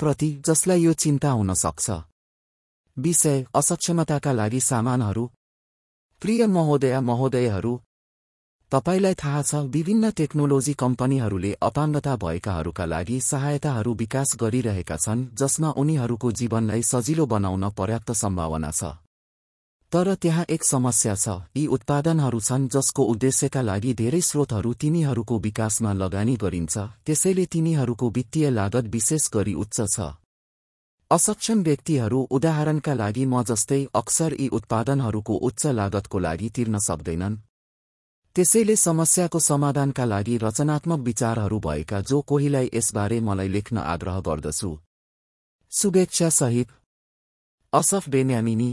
प्रति जसलाई यो चिन्ता हुन सक्छ। विषय असक्षमताका लागि सामानहरू। प्रिय महोदय महोदयहरू तपाईँलाई थाहा छ विभिन्न टेक्नोलोजी कम्पनीहरूले अपाङ्गता भएकाहरूका लागि सहायताहरू विकास गरिरहेका छन् जसमा उनीहरूको जीवनलाई सजिलो बनाउन पर्याप्त सम्भावना छ। तर त्यहाँ एक समस्या छ। यी उत्पादनहरू छन् जसको उद्देश्यका लागि धेरै स्रोतहरू तिनीहरूको विकासमा लगानी गरिन्छ। त्यसैले तिनीहरूको वित्तीय लागत विशेष गरी उच्च छ। असक्षम व्यक्तिहरू उदाहरणका लागि म जस्तै अक्सर यी उत्पादनहरूको उच्च लागतको लागि तिर्न सक्दैनन्। त्यसैले समस्याको समाधानका लागि रचनात्मक विचारहरू भएका जो कोहीलाई यसबारे मलाई लेख्न आग्रह गर्दछु। शुभेच्छा सहित असफ बेन्यामिनी।